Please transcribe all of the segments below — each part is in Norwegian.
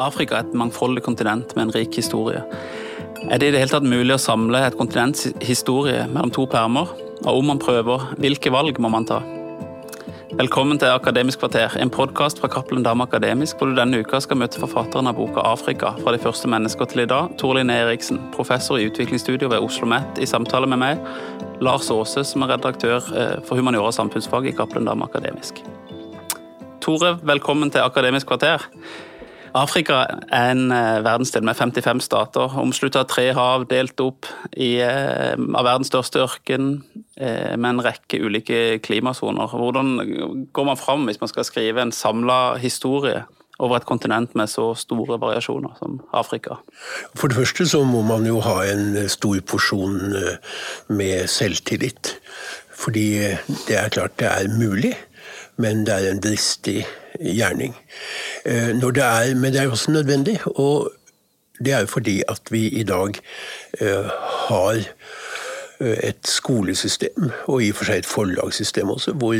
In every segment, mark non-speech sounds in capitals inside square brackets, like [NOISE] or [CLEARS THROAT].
Afrika er et mangfoldig kontinent med en rik historie. Er det i det hele tatt mulig å samle et kontinents historie mellom to permer? Og om man prøver, hvilke valg må man ta? Velkommen til Akademisk kvarter, en podkast fra Cappelen Dam Akademisk, hvor du denne uka skal møte forfatteren av boka 'Afrika fra de første mennesker til i dag', Torlin Eriksen, professor i utviklingsstudier ved Oslo OsloMet, i samtale med meg, Lars Aase, som er redaktør eh, for humaniora og samfunnsfag i Cappelen Dam Akademisk. Tore, velkommen til Akademisk kvarter. Afrika er en eh, verdensdel med 55 stater, omsluttet av tre hav, delt opp i, eh, av verdens største ørken, eh, med en rekke ulike klimasoner. Hvordan går man fram hvis man skal skrive en samla historie over et kontinent med så store variasjoner som Afrika? For det første så må man jo ha en stor porsjon med selvtillit. Fordi det er klart det er mulig, men det er en dristig gjerning. Eh, det er, men det er også nødvendig. Og det er jo fordi at vi i dag eh, har eh, et skolesystem, og i og for seg et forlagssystem også, hvor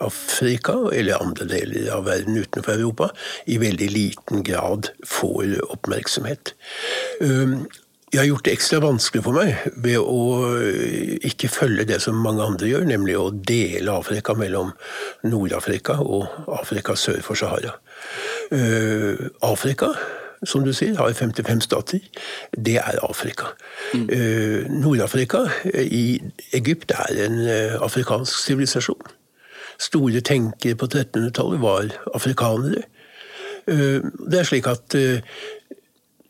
Afrika, eller andre deler av verden utenfor Europa, i veldig liten grad får oppmerksomhet. Jeg har gjort det ekstra vanskelig for meg ved å ikke følge det som mange andre gjør, nemlig å dele Afrika mellom Nord-Afrika og Afrika sør for Sahara. Uh, Afrika, som du sier, har 55 stater. Det er Afrika. Mm. Uh, Nord-Afrika, i Egypt, er en uh, afrikansk sivilisasjon. Store tenkere på 1300-tallet var afrikanere. Det er slik at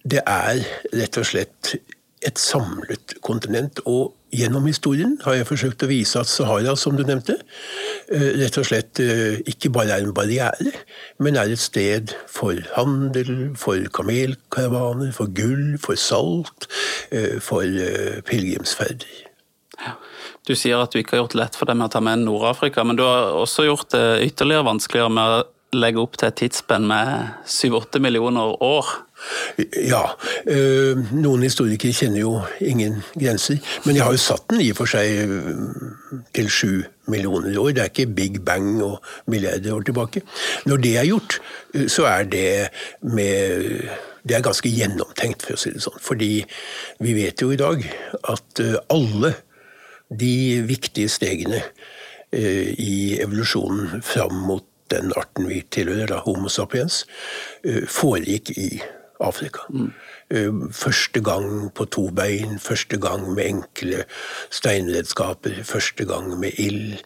det er rett og slett et samlet kontinent. Og gjennom historien har jeg forsøkt å vise at Sahara, som du nevnte, eh, rett og slett eh, ikke bare er en barriere, men er et sted for handel, for kamelkaravaner, for gull, for salt, eh, for pilegrimsferder. Du sier at du ikke har gjort det lett for deg med å ta med Nord-Afrika, men du har også gjort det ytterligere vanskeligere med å legge opp til et tidsspenn med 7-8 millioner år. Ja. Øh, noen historikere kjenner jo ingen grenser. Men jeg har jo satt den i og for seg øh, til sju millioner år. Det er ikke big bang og milliarder år tilbake. Når det er gjort, øh, så er det med det er ganske gjennomtenkt, for å si det sånn. Fordi vi vet jo i dag at alle de viktige stegene i evolusjonen fram mot den arten vi tilhører, da, Homo sapiens, foregikk i Afrika. Mm. Første gang på to bein, første gang med enkle steinredskaper, første gang med ild.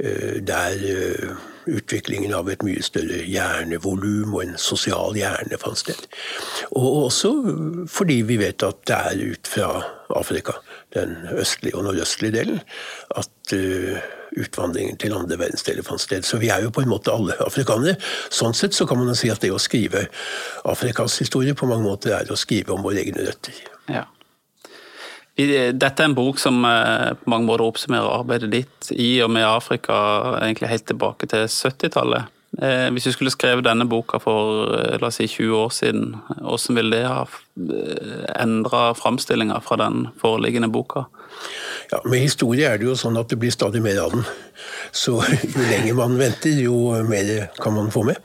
Eh, der eh, utviklingen av et mye større hjernevolum og en sosial hjerne fant sted. Og også fordi vi vet at det er ut fra Afrika, den østlige og nordøstlige delen, at utvandringen til andre verdensdeler fant sted. Så vi er jo på en måte alle afrikanere. Sånn sett så kan man si at det å skrive Afrikas historie på mange måter er å skrive om våre egne røtter. Ja. Dette er en bok som eh, på mange måter oppsummerer arbeidet ditt i og med Afrika egentlig helt tilbake til 70-tallet. Eh, hvis du skulle skrevet denne boka for eh, la oss si 20 år siden, hvordan ville det ha endra framstillinga fra den foreliggende boka? Ja, Med historie er det jo sånn at det blir stadig mer av den. Så [LAUGHS] jo lenger man venter, jo mer kan man få med.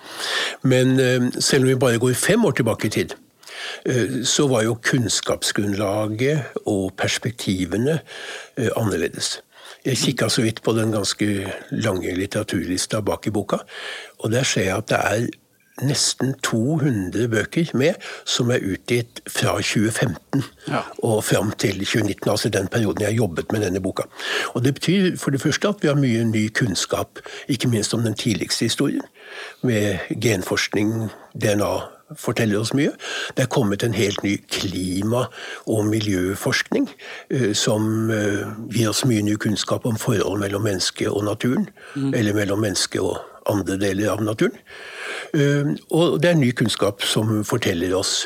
Men selv om vi bare går fem år tilbake i tid, så var jo kunnskapsgrunnlaget og perspektivene eh, annerledes. Jeg kikka så vidt på den ganske lange litteraturlista bak i boka, og der ser jeg at det er nesten 200 bøker med som er utgitt fra 2015 ja. og fram til 2019, altså den perioden jeg har jobbet med denne boka. Og Det betyr for det første at vi har mye ny kunnskap, ikke minst om den tidligste historien, med genforskning, DNA forteller oss mye. Det er kommet en helt ny klima- og miljøforskning uh, som uh, gir oss mye ny kunnskap om forhold mellom mennesket og naturen, mm. eller mellom mennesket og andre deler av naturen. Ehm, og det er ny kunnskap som forteller oss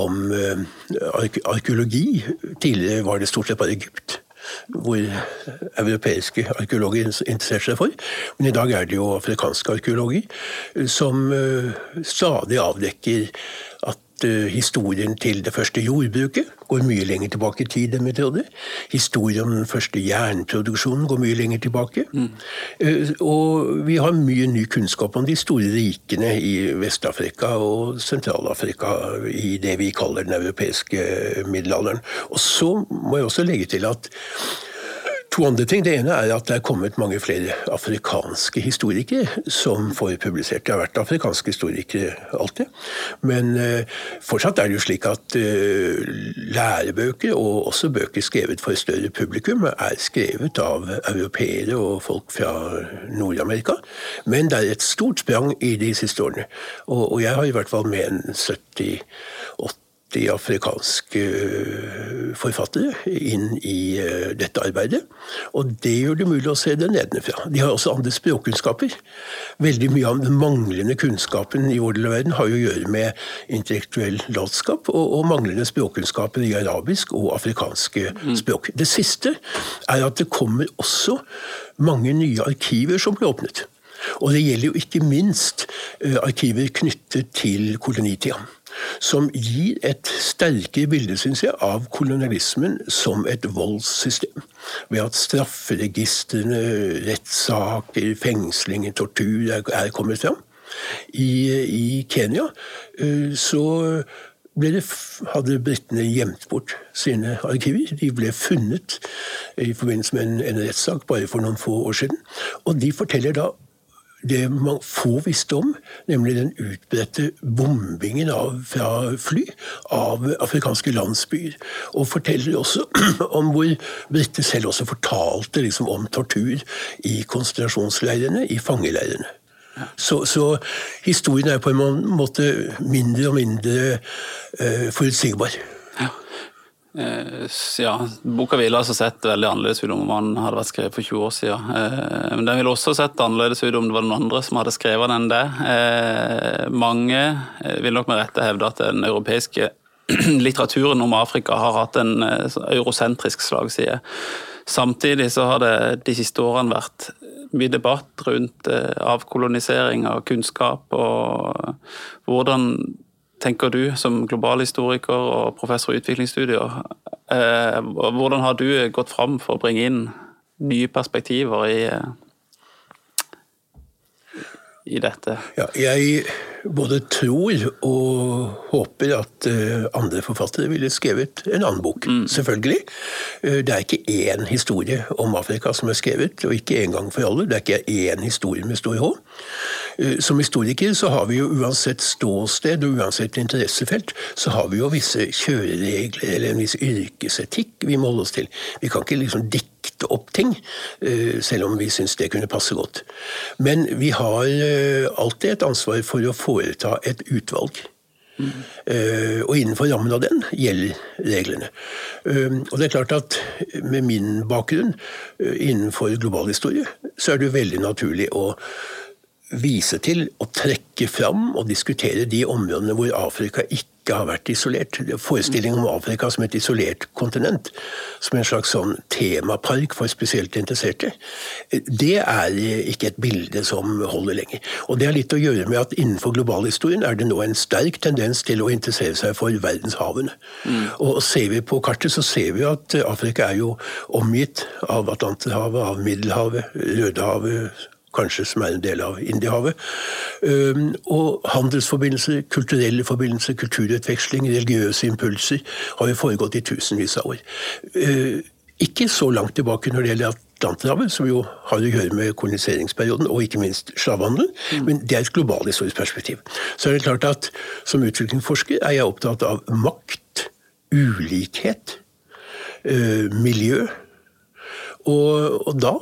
om eh, arkeologi. Tidligere var det stort sett bare Egypt hvor europeiske arkeologer interesserte seg for. Men i dag er det jo afrikanske arkeologer som eh, stadig avdekker at historien til det første jordbruket går mye lenger tilbake i tid enn vi trodde. Historien om den første jernproduksjonen går mye lenger tilbake. Mm. Uh, og vi har mye ny kunnskap om de store rikene i Vest-Afrika og Sentral-Afrika i det vi kaller den europeiske middelalderen. Og så må jeg også legge til at To andre ting. Det ene er at det er kommet mange flere afrikanske historikere som får publisert. Det har vært afrikanske historikere alltid. Men eh, fortsatt er det jo slik at eh, lærebøker, og også bøker skrevet for et større publikum, er skrevet av europeere og folk fra Nord-Amerika. Men det er et stort sprang i de siste årene. Og jeg har i hvert fall med en 78-80. 50 afrikanske eh, forfattere inn i eh, dette arbeidet. Og det gjør det mulig å se det nedenfra. De har også andre språkkunnskaper. Veldig mye av den manglende kunnskapen i vår del av verden har jo å gjøre med intellektuell latskap og, og manglende språkkunnskaper i arabisk og afrikanske mm. språk. Det siste er at det kommer også mange nye arkiver som ble åpnet. Og det gjelder jo ikke minst eh, arkiver knyttet til kolonitida som gir et sterkere bilde, syns jeg, av kolonialismen som et voldssystem. Ved at strafferegistrene, rettssaker, fengslinger, tortur er, kommet fram. I, I, Kenya eh, så det, hadde britene gjemt bort sine arkiver. De ble funnet i forbindelse med en, en rettssak bare for noen få år siden. Og de forteller da det man få visste om, nemlig den utbredte bombingen av, fra fly av afrikanske landsbyer. Og forteller også [CLEARS THROAT] om hvor briter selv også fortalte liksom, om tortur i konsentrasjonsleirene, i fangeleirene. Så, så, historien er på en måte mindre og mindre uh, forutsigbar. Eh, ja, Boka ville altså sett veldig annerledes ut om den hadde vært skrevet for 20 år siden. Eh, men den ville også sett annerledes ut om det var noen andre som hadde skrevet den enn det. Eh, mange vil nok med rette hevde at den europeiske [CLEARS THROAT] litteraturen om Afrika har hatt en eurosentrisk slagside. Samtidig så har det de siste årene vært mye debatt rundt avkolonisering av kunnskap og hvordan tenker du som globalhistoriker og professor i utviklingsstudier, eh, hvordan har du gått fram for å bringe inn nye perspektiver i, i dette? Ja, jeg både tror og håper at eh, andre forfattere ville skrevet en annen bok. Mm. Selvfølgelig. Eh, det er ikke én historie om Afrika som er skrevet, og ikke en gang for alle. Det er ikke én historie med stor H. Eh, som historiker så har vi jo uansett ståsted og uansett interessefelt, så har vi jo visse kjøreregler eller en viss yrkesetikk vi må holde oss til. Vi kan ikke liksom dikte opp ting, eh, selv om vi syns det kunne passe godt. Men vi har eh, alltid et ansvar for å foreta et utvalg. Mm. og innenfor rammen av den gjelder reglene. og det er klart at med min bakgrunn innenfor global historie, så er det jo veldig naturlig å vise til og trekke fram og diskutere de områdene hvor Afrika ikke har vært isolert. Forestillingen om Afrika som et isolert kontinent, som en slags sånn temapark for spesielt interesserte, det er ikke et bilde som holder lenger. Og Det har litt å gjøre med at innenfor globalhistorien er det nå en sterk tendens til å interessere seg for verdenshavene. Mm. Og Ser vi på kartet, så ser vi at Afrika er jo omgitt av Atlanterhavet, av Middelhavet, Rødehavet, kanskje som er en del av Indiehavet. Og handelsforbindelser, kulturelle forbindelser, kulturutveksling, religiøse impulser har jo foregått i tusenvis av år. Ikke så langt tilbake når det gjelder Atlanterhavet, som jo har å gjøre med koloniseringsperioden og ikke minst slavehandelen, mm. men det er et globalhistorisk perspektiv. Så er det klart at som utviklingsforsker er jeg opptatt av makt, ulikhet, miljø. Og, og da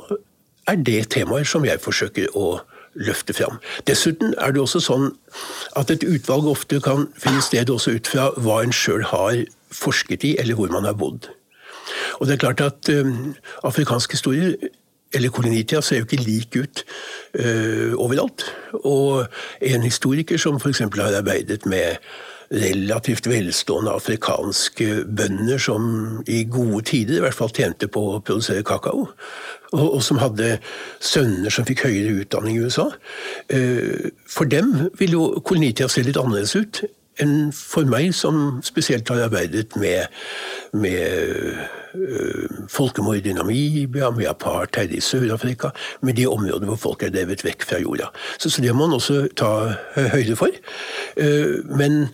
er det temaer som jeg forsøker å løfte fram. Dessuten er det også sånn at et utvalg ofte kan finne sted også ut fra hva en sjøl har forsket i, eller hvor man har bodd. Og det er klart at um, afrikansk historie eller kolonitida ser jo ikke lik ut uh, overalt. Og en historiker som f.eks. har arbeidet med relativt velstående afrikanske bønder som i gode tider i hvert fall tjente på å produsere kakao, og, og som hadde sønner som fikk høyere utdanning i USA. Eh, for dem vil jo kolonitida se litt annerledes ut enn for meg som spesielt har arbeidet med, med øh, folkemord i Namibia, med apartheid i Sør-Afrika, med de områdene hvor folk er drevet vekk fra jorda. Så, så det må man også ta høyde for. Uh, men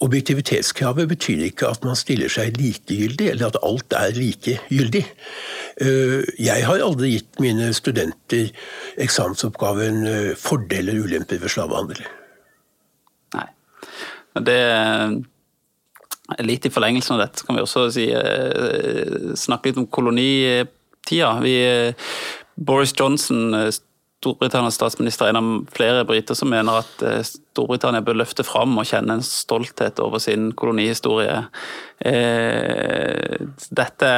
objektivitetskravet betyr ikke at man stiller seg likegyldig, eller at alt er likegyldig. Uh, jeg har aldri gitt mine studenter eksamensoppgaven uh, fordeler og ulemper ved slavehandel. Det er litt i forlengelsen av dette kan vi også si, eh, snakke litt om kolonitida. Boris Johnson, Storbritannias statsminister, er en av flere briter som mener at eh, Storbritannia bør løfte fram og kjenne en stolthet over sin kolonihistorie. Eh, dette,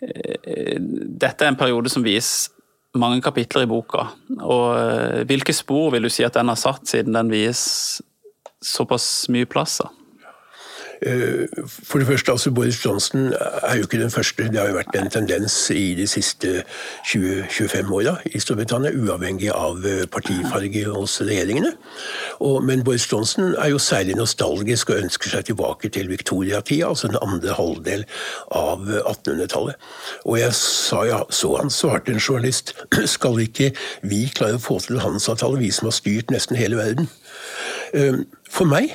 dette er en periode som viser mange kapitler i boka. Og hvilke spor vil du si at den har satt, siden den vies såpass mye plass? da? Eh, for det første, altså Boris Johnson er jo ikke den første. Det har jo vært en tendens i de siste 20-25 åra i Storbritannia, uavhengig av eh, partifarge hos regjeringene. Og, men Boris Johnson er jo særlig nostalgisk og ønsker seg tilbake til Victoria-tida, altså den andre halvdel av 1800-tallet. Og jeg sa ja, så han svarte en journalist, [CLEARS THROAT] skal ikke vi klare å få til handelsavtale, vi som har styrt nesten hele verden? Eh, for meg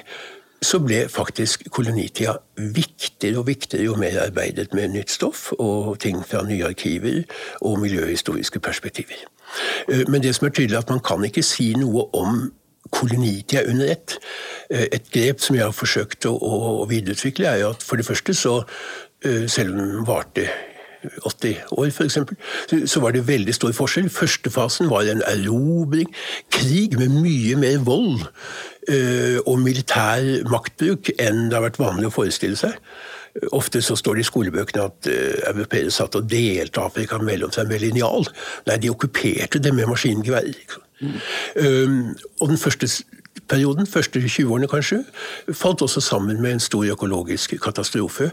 så ble faktisk kolonitida viktigere og viktigere jo mer arbeidet med nytt stoff og ting fra nye arkiver og miljøhistoriske perspektiver. Eh, men det som er tydelig, er at man kan ikke si noe om kolonitida under ett. Eh, et grep som jeg har forsøkt å, videreutvikle, er jo at for det første så, selv om den varte 80 år, f.eks., så var det veldig stor forskjell. Første fasen var en erobring, krig med mye mer vold og militær maktbruk enn det har vært vanlig å forestille seg. Ofte så står det i skolebøkene at uh, europeere satt og delte Afrika mellom seg med linjal. Nei, de okkuperte det med maskingeværer. Mm. Um, og den første perioden, første 20-årene kanskje, falt også sammen med en stor økologisk katastrofe.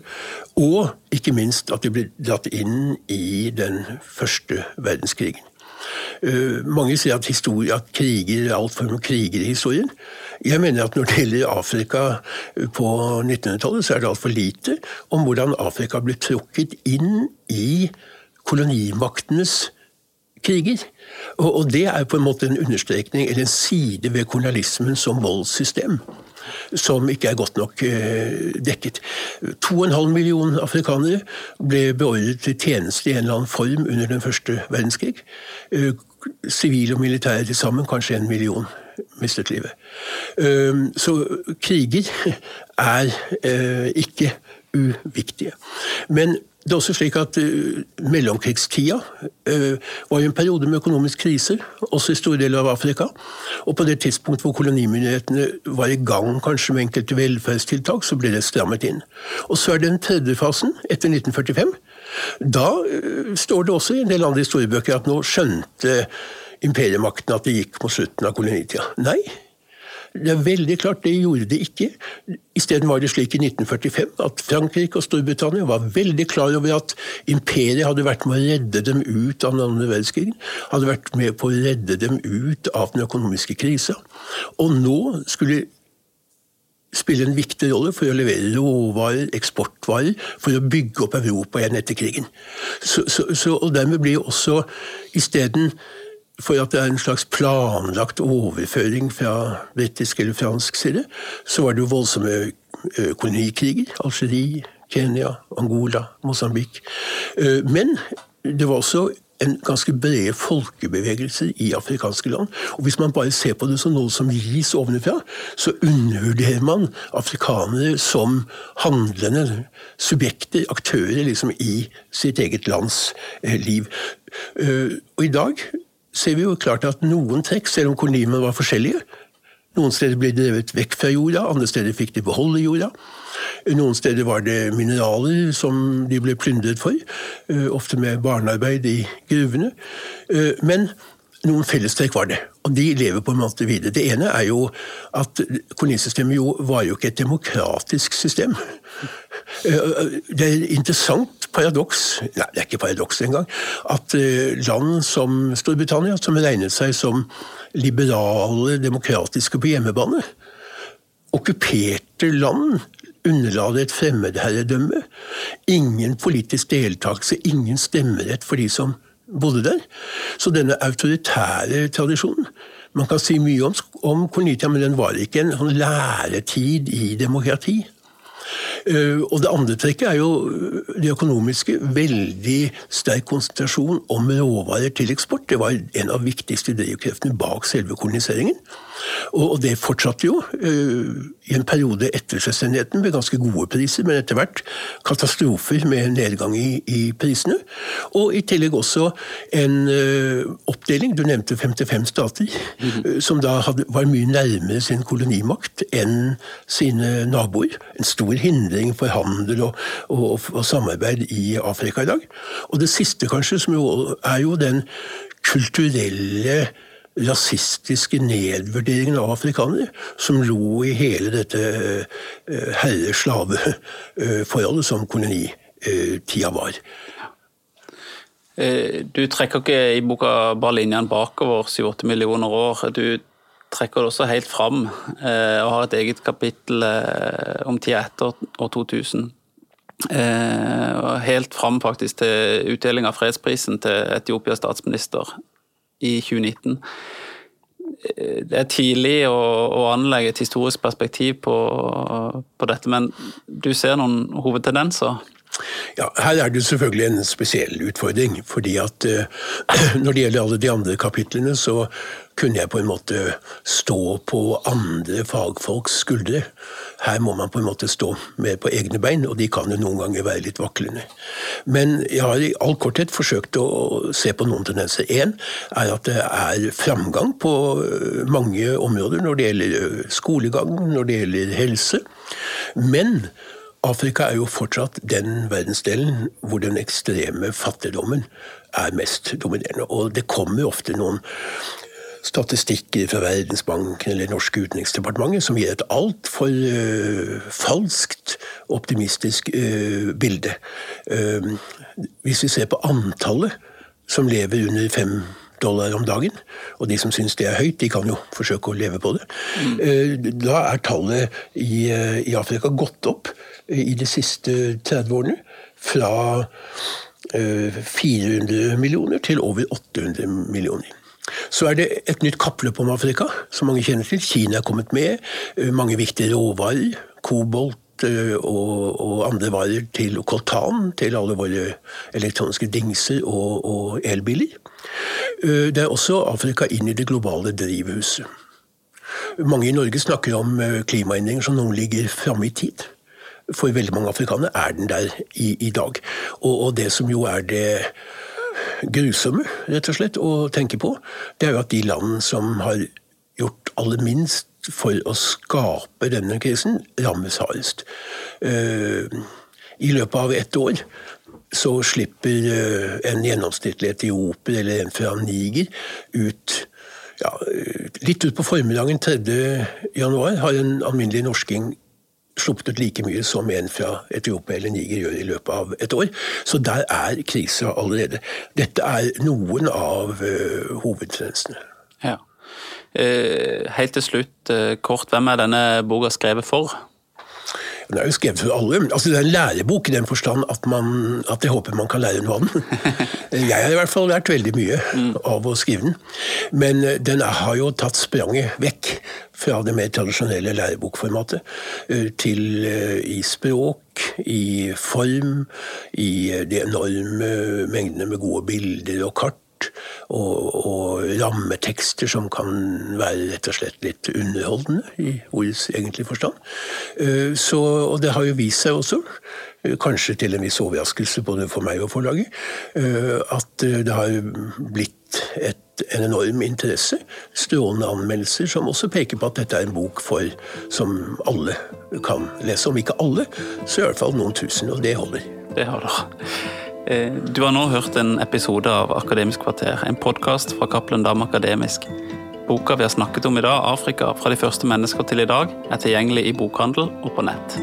Og ikke minst at de ble dratt inn i den første verdenskrigen. Uh, mange sier at, historie, at kriger er altfor mye kriger i historien. Jeg mener at når det gjelder Afrika på 1900-tallet, så er det altfor lite om hvordan Afrika ble trukket inn i kolonimaktenes kriger. Og, og, det er på en måte en understrekning, eller en side ved kolonialismen som voldssystem. Som ikke er godt nok eh, dekket. 2,5 millioner afrikanere ble beordret til tjeneste i en eller annen form under den første verdenskrig. Eh, sivile og militære til sammen kanskje en million mistet livet. Eh, så kriger er ikke uviktige. Men det er også slik at uh, Mellomkrigstida uh, var en periode med økonomisk krise, også i store deler av Afrika. Og på det tidspunkt hvor kolonimyndighetene var i gang kanskje med enkelte velferdstiltak, så ble det strammet inn. Og så er det den tredje fasen, etter 1945. Da uh, står det også i en del andre historiebøker at nå skjønte imperiemakten at det gikk mot slutten av kolonitida. Nei, det er veldig klart, det gjorde det ikke. Isteden var det slik i 1945 at Frankrike og Storbritannia var veldig klar over at imperiet hadde vært med å redde dem ut av den andre verdenskrigen. Hadde vært med på å redde dem ut av den økonomiske krisa. Og nå skulle spille en viktig rolle for å levere råvarer, eksportvarer, for å bygge opp Europa igjen etter krigen. Så, så, så, og dermed blir også isteden for at det er en slags planlagt overføring fra britisk eller fransk side, så var det jo voldsomme kolonikriger. Algerie, Kenya, Angola, Mosambik. Men det var også en ganske brede folkebevegelser i afrikanske land. Og Hvis man bare ser på det som noe som gis ovenfra, så undervurderer man afrikanere som handlende subjekter, aktører, liksom i sitt eget lands liv. Og i dag ser vi jo klart at noen trekk, selv om kolonimene var forskjellige Noen steder ble de drevet vekk fra jorda, andre steder fikk de beholde jorda. Noen steder var det mineraler som de ble plyndret for, eh, ofte med barnearbeid i gruvene. Eh, men noen fellestrekk var det, og de lever på en måte videre. Det ene er jo at kolonisystemet jo var jo ikke et demokratisk system. Eh, det er et interessant paradoks, nei det er ikke paradoks engang, at eh, land som Storbritannia, som regnet seg som liberale, demokratiske på hjemmebane, okkuperte land underla det et fremmedherredømme. Ingen politisk deltakelse, ingen stemmerett for de som bodde der. Så denne autoritære tradisjonen Man kan si mye om, om Cornitia, men den var ikke en sånn læretid i demokrati. Eh, og det andre trekket er jo eh, det økonomiske. Veldig sterk konsentrasjon om råvarer til eksport. Det var en av viktigste drivkreftene bak selve koloniseringen. Og det fortsatte jo uh, i en periode etter selvstendigheten med ganske gode priser, men etter hvert katastrofer med nedgang i, i prisene. Og i tillegg også en oppdeling, du nevnte 55 stater, mm -hmm. som da hadde, var mye nærmere sin kolonimakt enn sine naboer. En stor hindring for handel og, og, og samarbeid i Afrika i dag. Og det siste, kanskje, som jo er jo den kulturelle rasistiske nedvurderingen av afrikanere som lå i hele dette eh, herre-slave-forholdet som kolonitida var. Eh, du trekker ikke i boka bare linjene bakover 7-8 millioner år. Du trekker det også helt fram eh, og har et eget kapittel om tida etter år 2000. Helt fram faktisk til utdeling av fredsprisen til Etiopias statsminister i 2019. Det er tidlig å, å anlegge et historisk perspektiv på, på, dette, men du ser noen hovedtendenser? Ja, Her er det selvfølgelig en spesiell utfordring. fordi at uh, [CLEARS THROAT] Når det gjelder alle de andre kapitlene, så kunne jeg på en måte stå på andre fagfolks skuldre. Her må man på en måte stå mer på egne bein, og de kan jo noen ganger være litt vaklende. Men jeg har i all korthet forsøkt å se på noen tendenser. Én er at det er framgang på øh, mange områder når det gjelder øh, skolegang, når det gjelder helse. Men Afrika er jo fortsatt den verdensdelen hvor den ekstreme fattigdommen er mest dominerende. Og det kommer ofte noen statistikker fra Verdensbanken eller Norske utenriksdepartementet som gir et altfor uh, falskt optimistisk uh, bilde. Uh, hvis vi ser på antallet som lever under fem dollar om dagen, og de som syns det er høyt, de kan jo forsøke å leve på det, mm. da er tallet i, i, Afrika gått opp i de siste 30 årene fra 400 millioner til over 800 millioner. Så er det et nytt kappløp om Afrika, som mange kjenner til. Kina er kommet med. Eh, mange viktige råvarer. Kobolt eh, og, og, andre varer til koltan, til alle våre elektroniske dingser og, og elbiler. Eh, det er også Afrika inn i det globale drivhuset. Mange i Norge snakker om klimaendringer som noen ligger framme i tid. For veldig mange afrikanere er den der i, i dag. Og, og det som jo er det grusomme, rett og slett, å tenke på, det er jo at de land som har gjort aller minst for å skape denne krisen, rammes hardest. Eh, I løpet av ett år så slipper eh, en gjennomsnittlig etioper eller en fra Niger ut ja, litt utpå formiddagen 3. januar har en alminnelig norsking sluppet ut like mye som en fra Etiopia eller Niger gjør i løpet av et år. Så der er krisa allerede. Dette er noen av uh, hovedtrendene. Ja. Uh, helt til slutt, uh, kort, hvem er denne boka skrevet for? Den er jo skrevet for alle. Altså, det er en lærebok i den forstand at, man, at jeg håper man kan lære noe av den. [LAUGHS] Jeg har i hvert fall lært veldig mye av å skrive den. Men eh, den har jo tatt spranget vekk fra det mer tradisjonelle lærebokformatet eh, til eh, i språk, i form, i de enorme mengdene med gode bilder og kart og, og, rammetekster som kan være rett og slett litt underholdende, i ordets egentlige forstand. Eh, så, og det har jo vist seg også, eh, kanskje til en viss overraskelse både for meg og forlaget, eh, at det har blitt et, en enorm interesse. Strålende anmeldelser som også peker på at dette er en bok for, som alle kan lese. Om ikke alle, så i hvert fall noen tusen, og det holder. Det holder. Eh, du har nå hørt en episode av Akademisk kvarter, en podkast fra Cappelen Dam Akademisk. Boka vi har snakket om i dag, 'Afrika fra de første mennesker til i dag', er tilgjengelig i bokhandel og på nett.